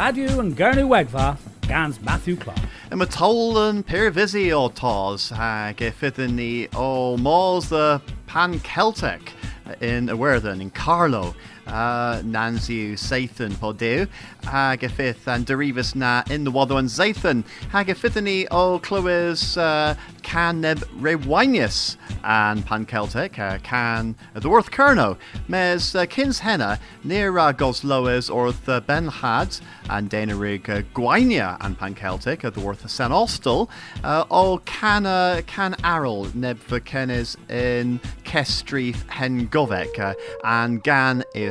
radio an Gernu Wegva gans Matthew Clark. Mae tol pyrfysi o tos ag e ffyddyn ni o mors the Pan-Celtic in Iwerddon, in Carlow. Uh, Nancy Sathan po dew, hag and derifus na in the waddo and Zathan, hag y ffydd ni o clywys uh, can neb rewainius and pan Celtic, uh, can the worth Kerno, mes uh, kins henna near uh, Goslowes or the Benhad and Danarig uh, Gwainia and pan Celtic, uh, the worth San Ostel, uh, o can uh, can Arrel neb kenes in Kestrith hen Govek, uh, and gan i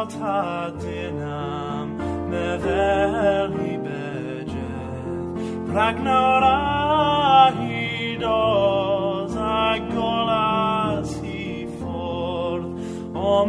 ysaf praw tadyn am meddel i bedredd Pragnawr a hyd oes a i ffwrdd o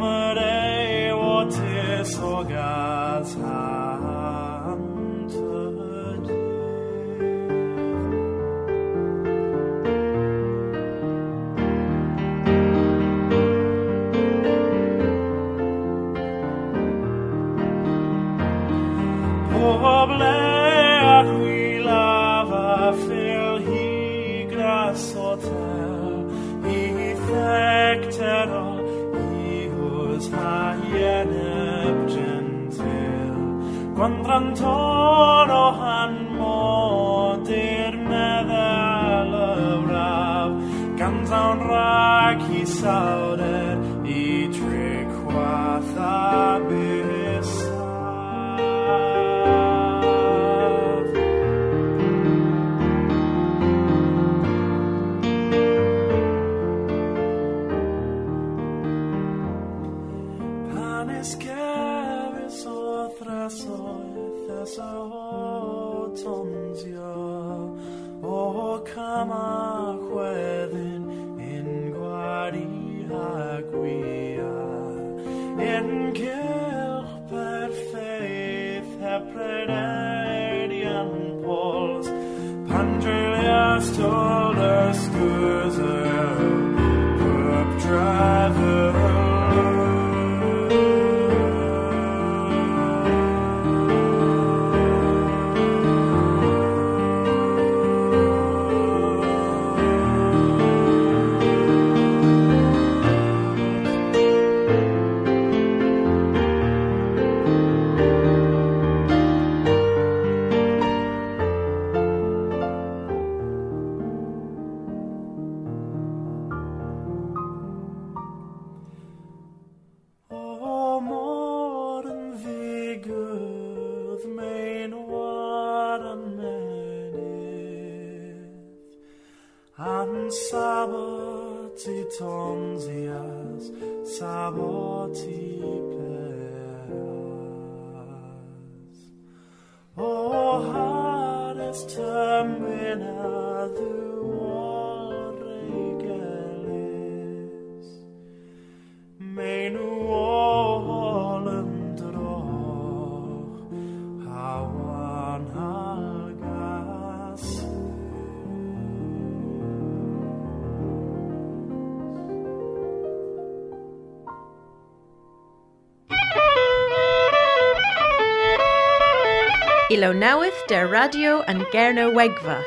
Newydd de radio yn Gerno Wegfa.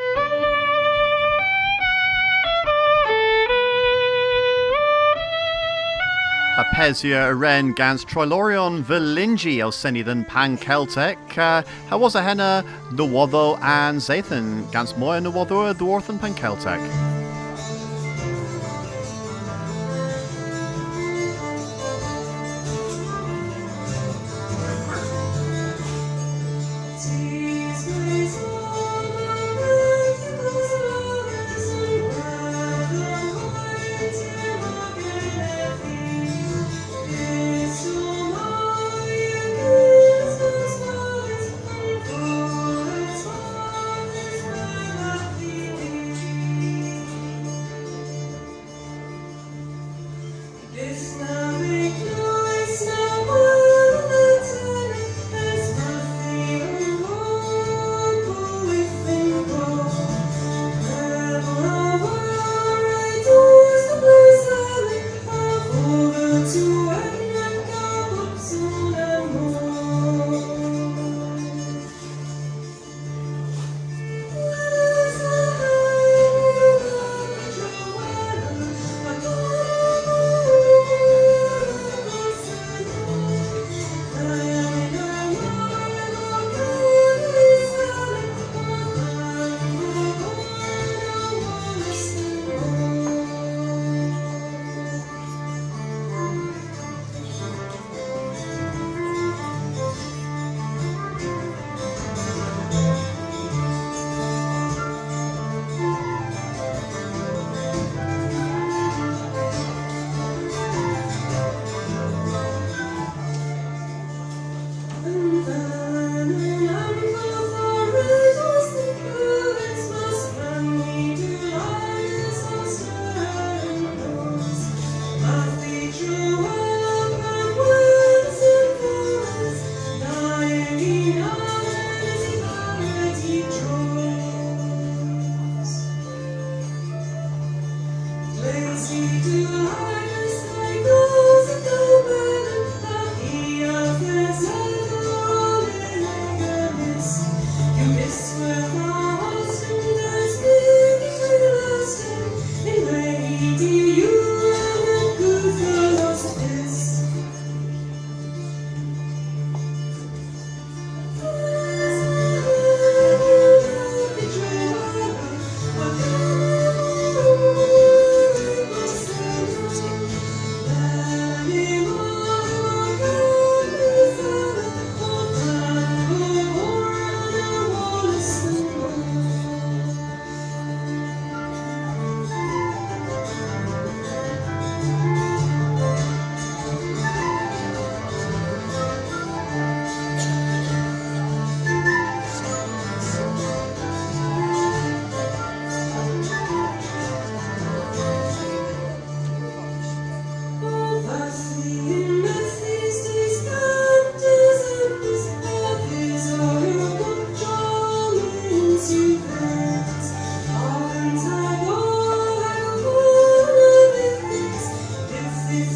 A Apezia Ren gans Troilorion Velingi o Senidon Pan Celtic. Uh, how was a henna Nuwotho and Zathan gans Moya Nuwotho Dwarthan Pan Celtic.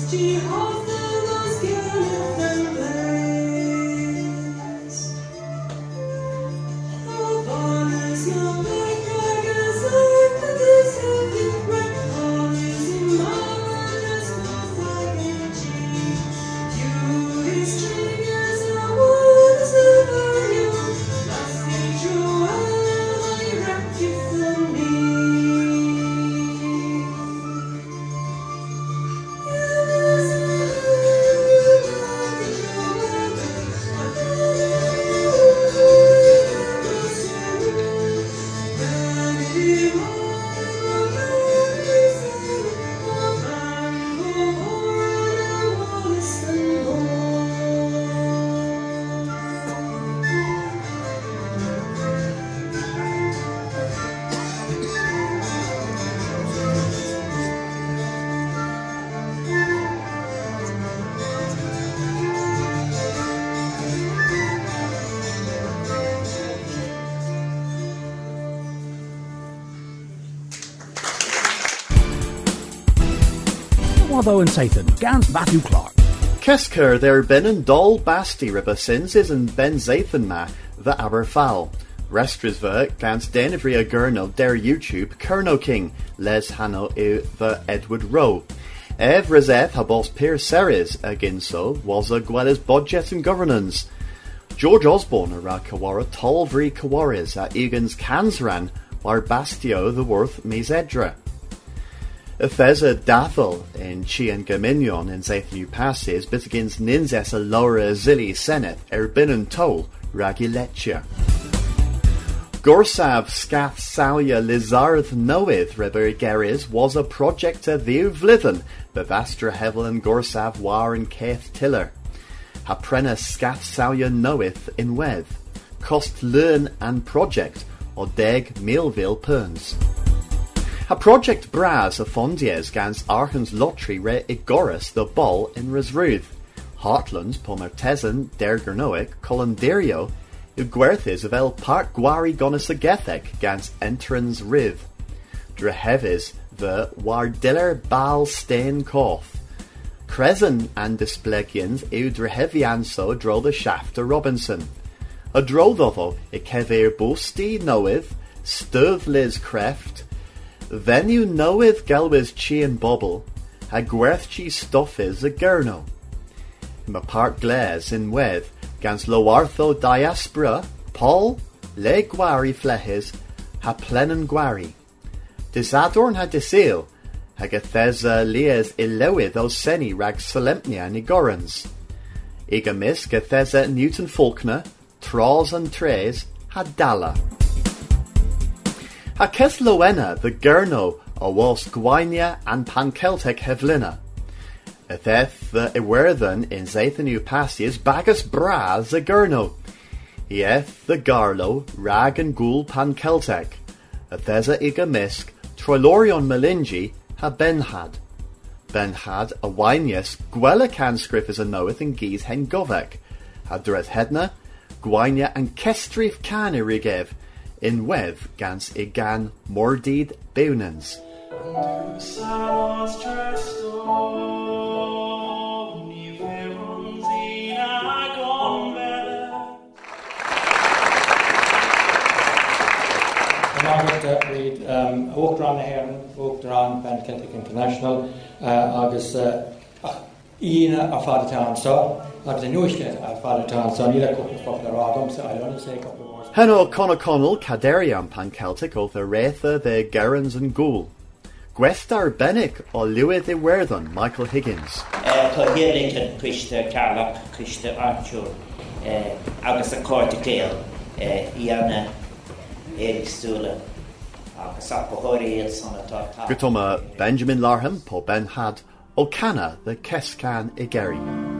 几行 Watho and Satan, gans Matthew Clark. Kesker there ben een dol basti ribba sins is een ben Zathan ma the Aberfal. Restrisver gans denivri a gurno der YouTube Kerno King les hano i the Edward Rowe. Evrazeth habos Pier Ceres aginso was a budget and governance. George Osborne ara Kawara Tolvri Kawaris at Egan's Kansran war Bastio the Worth Mesedra. Efeza Dathel in Chi and Gaminion in Zaith New Passes bitagins ninzes a Laura Zilli Seneth Erbinun Tol Ragiletia. Gorsav Scath Salia Lizarth Noeth Reber Geris was a project of the Vlithen, Bevastra Hevel and Gorsav War and Keth Tiller. Haprena Scath Salia Noeth in Weth. Cost Learn and Project, or Deg Millville Perns. A project bras a fondies gans Archens lottery re Igoris the ball in Resruth. Heartlands Pomertezen Dergernoic Colanderio Ugwerthis of El Park Gwari Gonis Agethek gans Entrans Riv. Drehevis the Wardiller Bal Stain Koth. Cresen and Displegians eu drehevianso dro the shaft to Robinson. A drodotho e kever bosti noeth, sturv liz creft, then you knoweth gelwis chi and bobble, how gwerth chi stoffis a gurno. Ma part glares in weth, gans loartho diaspora, Paul, le gwari flehis, ha plenan gwari. Disadorn ha disil, ha gathesa lies ilewith o seni rag solemnia nigorans. Iga mis gathesa Newton Faulkner, Tros and Tres, ha dala. Ha kes the gurno a was Gwainia and Panceltic hevlina. Etheth the iwerthan in Zathanu Passius bagus bras a gurno. Ieth the garlo rag and ghoul Panceltic. Ethesa iga misk Troilorion melingi ha benhad. Benhad a wainius gwela canscriff is a knoweth in geese hen govek. Ha hedna, Gwainia and kestrif can irigev in weth gans. Salos Tresto, ni verunzina convele. Uh, Reid, um, walked around the Heron, walked around Band Celtic International, uh, agus uh, Ina a Father Town so, agus a nuisted a Father Town so, níla cwpl ffofl ar agam, so I don't say a couple of words. Heno Caderian Panceltic o the Retha uh, the Gerrans and Ghoul. Gwestar Bennick o Lewis Iwerthan Michael Higgins. Uh, Cohéirín cuiiste uh, Carlach cuiiste Arthur agus a cóirta céal í anna éidir stúla agus apóirí san atá Gutoma Benjamin Larham po Ben Had o Cana the Kescan Igeri.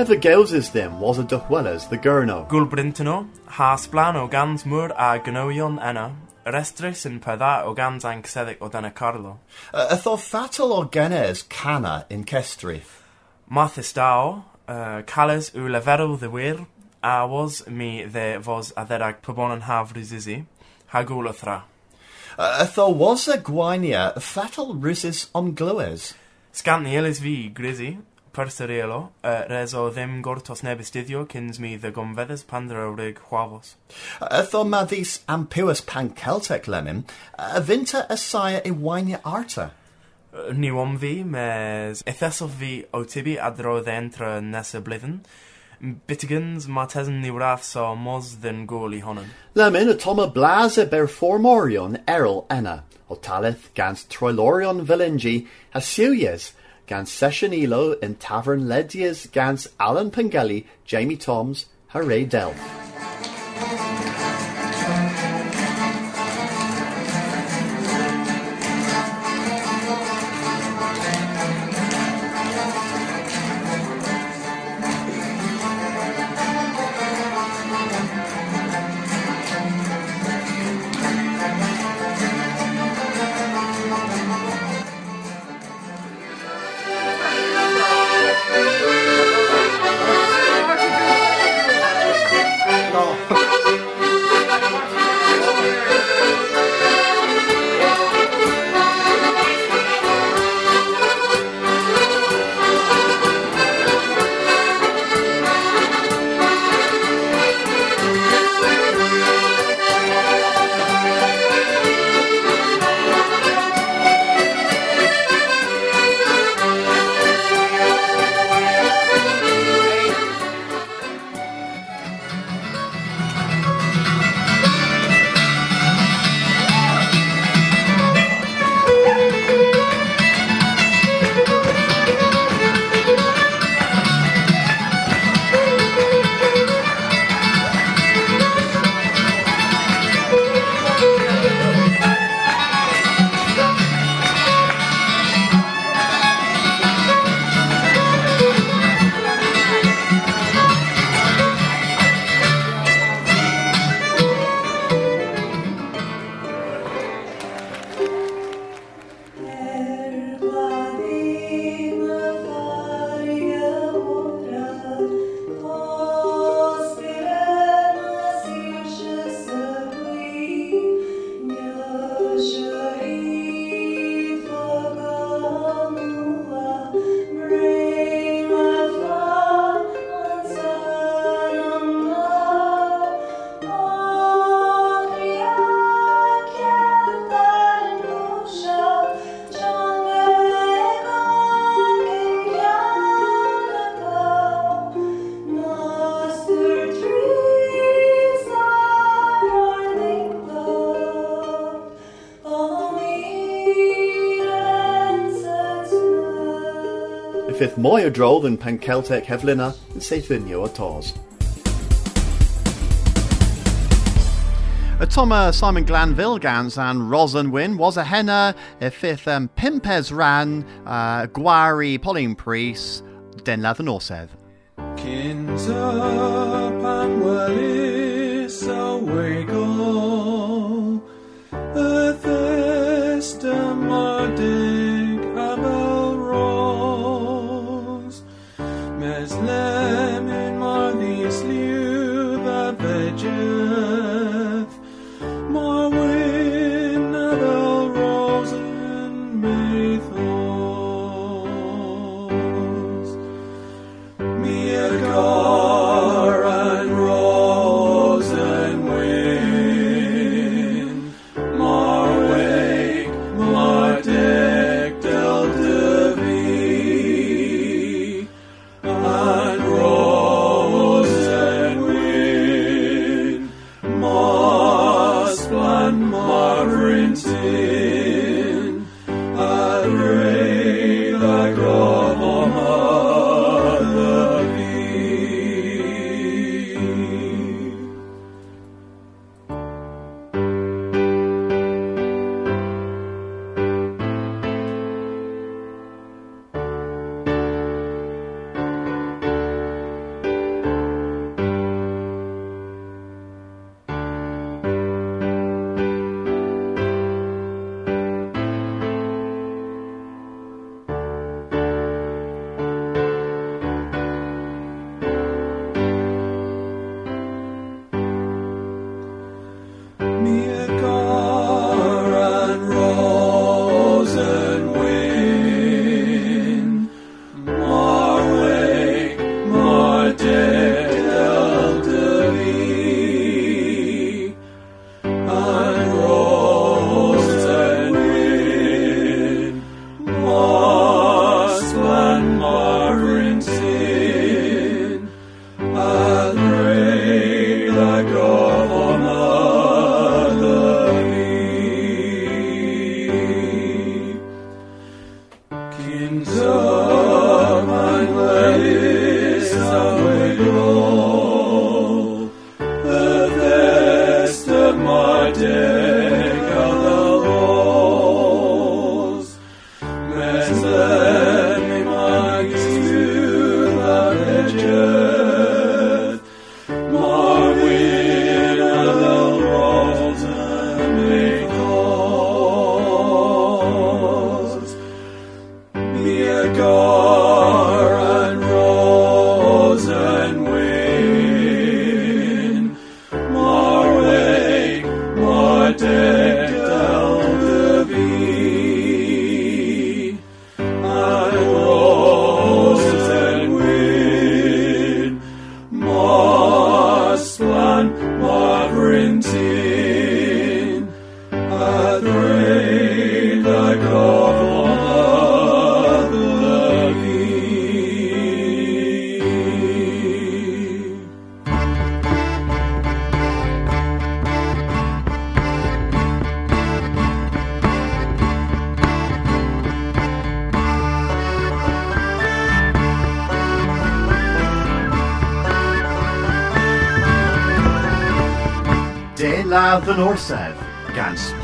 Ever Gales is them was a Duhwellas the Gurno. Gulbrintino, has plan o gans mŵr a gnoion enna, restris yn pedda o gans angseddig o dyna Carlo. Uh, a tho fatal o Genes Cana in Kestrith. Mathis dao, uh, cales yw leferw ddiwyr, a was mi dde fos a dderag pobon yn hafru zizi, ha gwl o thra. Uh, a tho was a Gwainia fatal Russis on Glywes. Sgant ni elis fi, grisi, perserielo, uh, res o ddim gortos neb ystuddio cyns mi dde gomfeddys pandra o rig chwafos. A tho mathis ampuas pan Celtic lemon, a vinta a sire i Wainia Arta. Uh, Ni om fi, mes ethesof fi o tibi adro ddentra nes y blwyddyn. Bitigans ma tesyn ni wrath so mos ddyn gôl i honon. Lemon a Toma Blas e ber formorion Errol enna, o talith gans Troilorion Vilingi a Siuyes, gans Session Elo in Tavern Ledias gans Alan Pengelly, Jamie Toms, Hooray Delph. Fifth mwy o than Pan Celtic heflina yn seithunio o tos. A Toma Simon Glanville gans and Rosan win was a henna a fifth um, Pimpes ran uh, Gwari Pauline Priest Den Lathan Orsedd. Cynt pan welys a weigol Y ddest ymadig rintin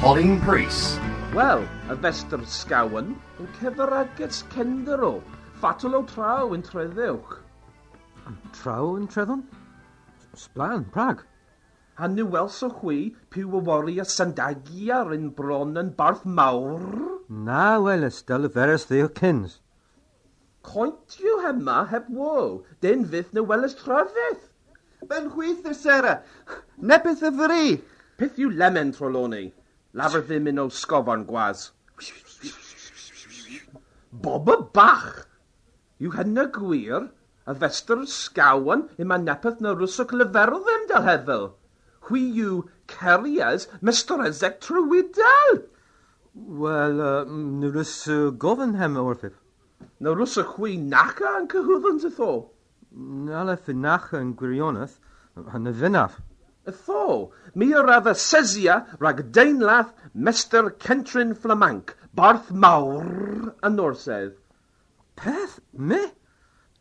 Colin Priest. Wel, y festr sgawn yn cyfer agets cendero, ffatol o traw yn treddewch. Hmm, traw yn treddwn? Sblan, Prag. A ni welswch chwi piw y wori a sandagi ar un bron yn barth mawr. Na, wel, ysdal y feres ddiw cyns. Coint yw hema heb wo, den fydd na weles trafydd. Ben chwyth y sera, nepeth y fri. Peth yw lemen troloni. Lafr ddim yn o sgofon gwas. Bob y bach! Yw hyn gwir? A fester sgawan yw mae nepeth na rwswch lyferol ddim dal heddwl. Hwy yw cerias Mr Ezek Trwydal! Wel, uh, na rwys uh, gofyn hem o'r ffib. Na rwys y chwi nacha yn cyhwyddyn ti tho? Na le fy nacha yn gwirionedd, hynny fynaf y tho. Mi yr adda sesia rhag deinlath mester Centrin Flamanc, barth mawr a norsedd. Peth me?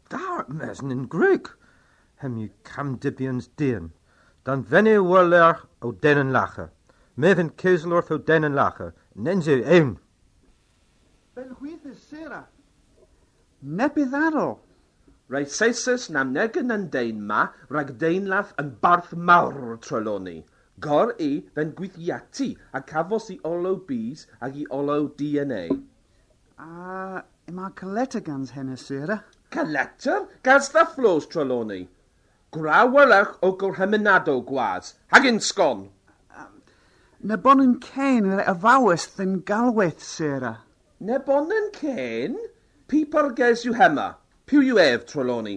Dar mesn yn greg, hem yw camdibions dyn. Dan fennu wyrler o denen lache. Mefyn cyslwrth o denen lache. Nens yw ewn. Fel hwyth y sera. Nepydd arall. Reit Saeses namnegen yn deinma, rhag deinlath yn barth mawr troloni. Gor i fe'n gwythiati a cafos i olo bys ag i olo DNA. A yma coleta gans henesera? Caleta? Gans dda flos treloni. Grawalach o gorhemenado gwas, hag yn sgon. Na bon yn cain yr efawys ddyn galweth, Sarah. E? Na bon yn cain? Pipar ges yw hema. Piw yw ef troloni.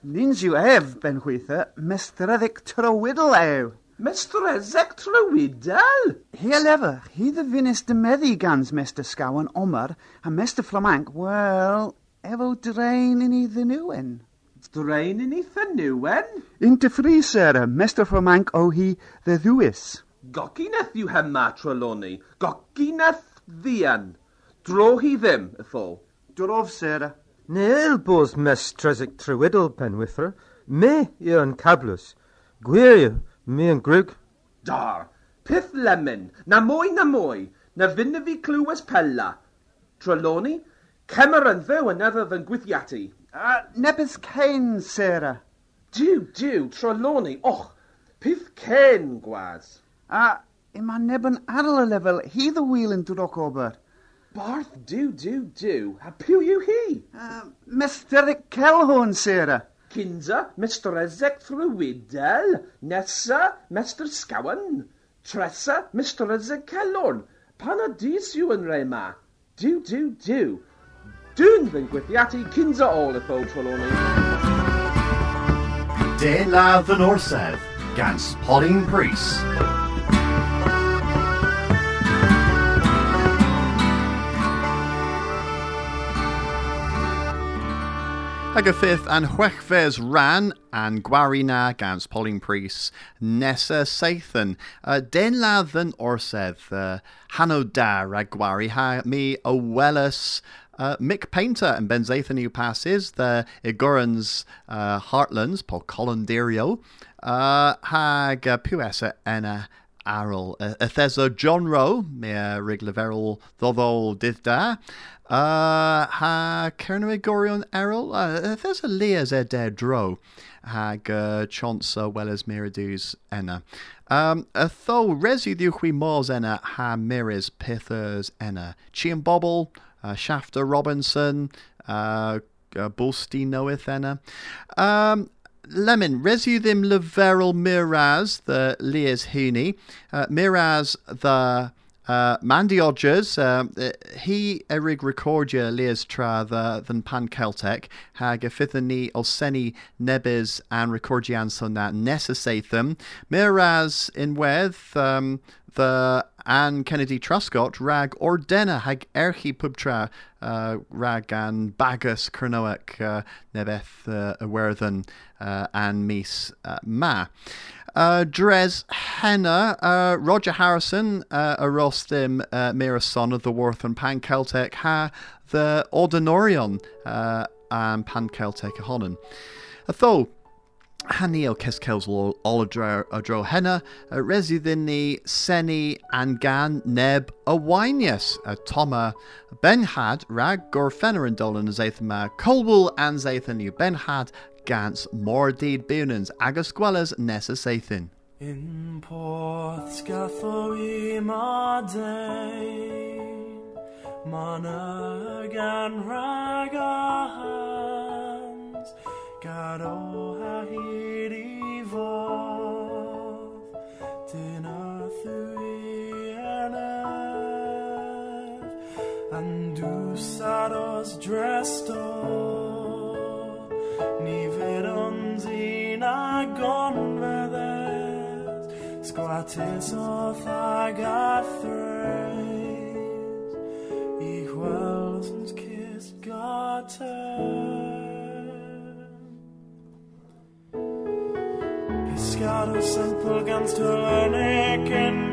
Nins yw ef, ben chwytha, mestreddic trywydl ew. Mestreddeg trywydl? Hier lever, hi the finis de meddi gans Mr. Scowen Omar, a Mr. Flamank, wel, efo drain in i ddynwen. Drain in i ddynwen? Inte fri, Sarah, Mr. Flamank o hi the ddwys. Gogineth yw hema troloni. Gogineth ddian. Dro hi ddim, y ffo. Drof, Sarah. Neu bos mes tresig trywydl, Penwithra. Me i yn cablus. cablws. Gwirio, mi yn grwg. Dar, pith lemon, na mwy na mwy, na fynna fi clywes pella. Trelawney, cemer yn ddew yn edrych yn gwythiatu. Uh, nebys cain, Sarah. Diw, diw, Trelawney, och, pith cain, gwas. A, uh, i neb yn ar y lefel, hi ddy wyl yn dod o gober. Barth, do, do, diw. A piw yw hi? Uh, Mr. Celhwn, Sarah. Kinza, Mr. Ezek Thrywydel. Nessa, Mr. Scawan. Tressa, Mr. Ezek Celon. Pan a dis yw yn rei ma? Diw, diw, diw. Dwi'n fy'n gwythiati Kinza ôl y ffo troloni. Den ladd yn orsedd, gans Pauline Priest. Ag and an ran and gwarina gans Pauline Priest Nessa seithan. Uh, den ladd yn orsedd, uh, hanno da rag gwari ha mi o welys uh, Mick Painter and Ben Zathan who passes the Igorans uh, Heartlands, Paul Colanderio, uh, hag uh, puesa ena arol. Uh, Etheso John Rowe, me uh, rigleverol ddoddol dydd da. Uh, ha Cerna Gorion Errol, uh, there's a Leas Eder Dro, hag Chonsa Wellers Miradus enna. Um, a tho resu diwchwi mors enna ha miris pithers enna. Chian Bobble, uh, Shafter Robinson, uh, uh, enna. Um, Lemon, resu ddim leverel Miraz, the Leas Hooney. Uh, Miraz, the uh, Mandy Odgers, uh, he erig recordia lias tra the, than pan Celtic, hag a fifth ni olseni nebis and recordian son that necessathum. Miraz in weth, um, the Anne Kennedy Truscott rag ordena hag erchi pubtra uh, rag an bagus kernoek uh, nebeth uh, awerthan uh, an mis uh, ma. Uh, Dres Henna, uh, Roger Harrison, uh, Arostim uh, Mirason of the Worth and Pan Celtic, ha the Ordinorion uh, and Pan Celtic Honan. Tho, Hanni o Keskels Oladro Adro Henna, Resi Dini, Seni, and Gan, Neb, Awinius, Toma, Ben Had, Rag, Gorfenner and Dolan, Zathama, Colwool, and Zathan, you Ben Had, Gans, Mordid Bunans, Agus Gwellas, Nessa Sathin. In Porth Scathoi Made, Monagan Ragahans, Gado Hahidi Voth, Dinner Thui and Dusados dressed Niverons in a gonvedes, squatis off agathrays, Simple guns to learnic and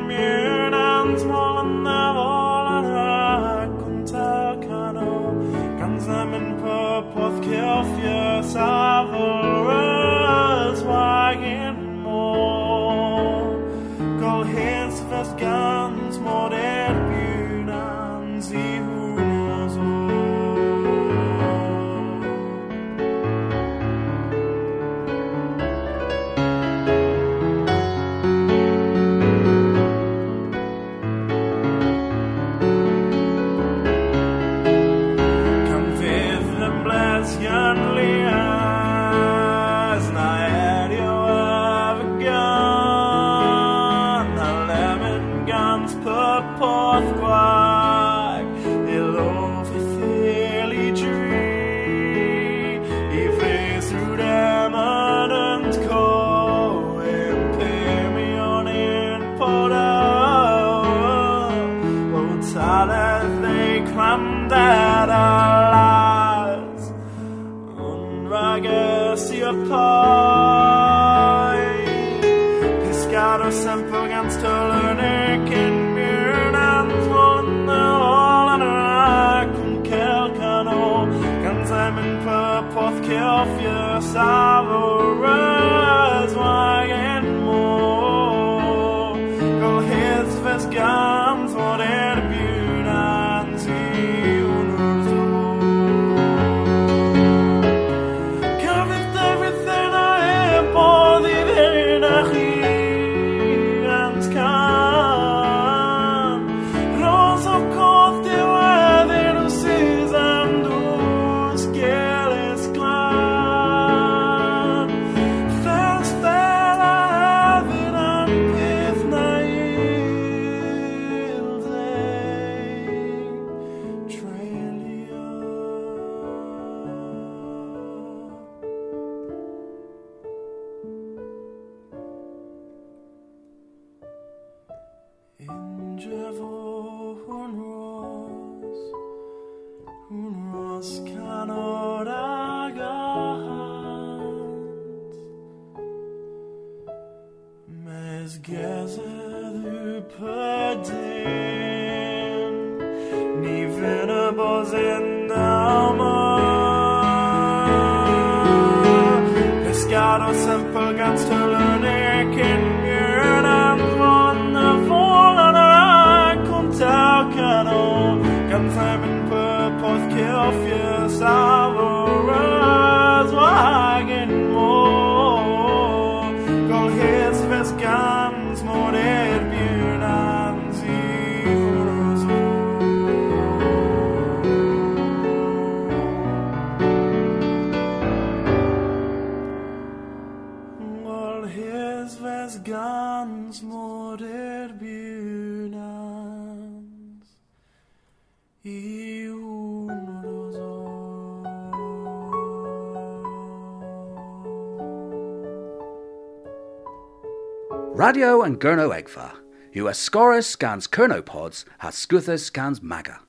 Gladio and Gurno Egva. US Scorus scans Kernopods, has Scuthus scans Maga.